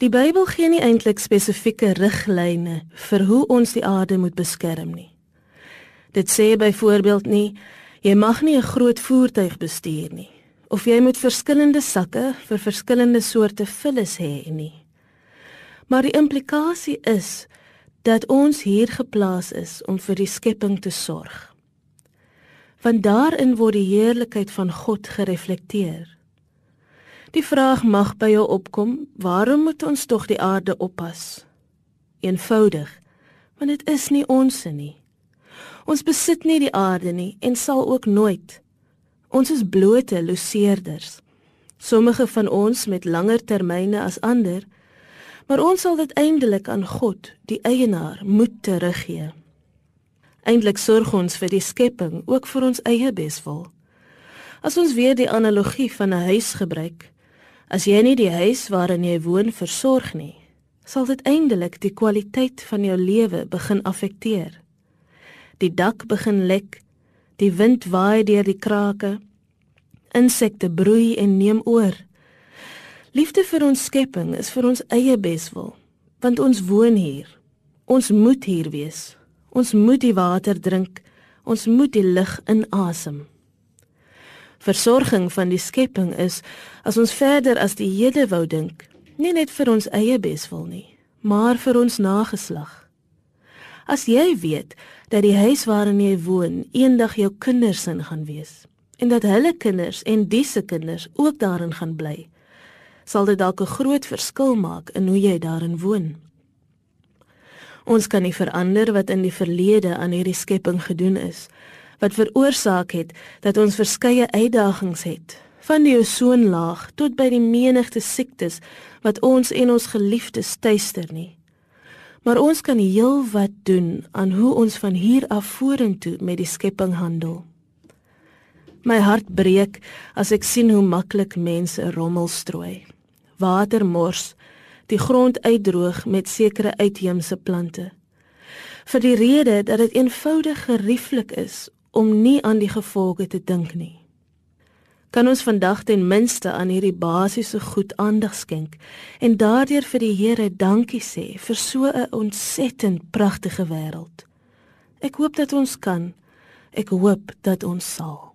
Die Bybel gee nie eintlik spesifieke riglyne vir hoe ons die aarde moet beskerm nie. Dit sê byvoorbeeld nie jy mag nie 'n groot voertuig bestuur nie of jy moet verskillende sakke vir verskillende soorte vullis hê nie. Maar die implikasie is dat ons hier geplaas is om vir die skepping te sorg. Want daarin word die heerlikheid van God gereflekteer. Die vraag mag by jou opkom, waarom moet ons tog die aarde oppas? Eenvoudig, want dit is nie ons nie. Ons besit nie die aarde nie en sal ook nooit. Ons is blote loseerders. Sommige van ons met langer termyne as ander, maar ons sal dit eindelik aan God, die eienaar, moet teruggee. Eindelik sorg ons vir die skepping ook vir ons eie beswil. As ons weer die analogie van 'n huis gebruik, as jy nie die huis waarin jy woon versorg nie, sal dit eindelik die kwaliteit van jou lewe begin affekteer. Die dak begin lek, die wind waai deur die krake, insekte broei en neem oor. Liefde vir ons skepping is vir ons eie beswil, want ons woon hier. Ons moet hier wees. Ons moet die water drink. Ons moet die lug inasem. Versorging van die skepping is as ons verder as die hede wou dink, nie net vir ons eie beswil nie, maar vir ons nageslag. As jy weet dat die huis waarin jy woon eendag jou kinders in gaan wees en dat hulle kinders en disse kinders ook daarin gaan bly, sal dit dalk 'n groot verskil maak in hoe jy daarin woon. Ons kan nie verander wat in die verlede aan hierdie skepping gedoen is wat veroorsaak het dat ons verskeie uitdagings het van die ozonlaag tot by die menigte siektes wat ons en ons geliefdes tuister nie. Maar ons kan heel wat doen aan hoe ons van hier af vorentoe met die skepping handel. My hart breek as ek sien hoe maklik mense rommel strooi water mors, die grond uitdroog met sekere uitheemse plante. Vir die rede dat dit eenvoudig gerieflik is om nie aan die gevolge te dink nie. Kan ons vandag ten minste aan hierdie basiese goed aandag skenk en daardeur vir die Here dankie sê vir so 'n ontsettend pragtige wêreld. Ek hoop dat ons kan. Ek hoop dat ons sal.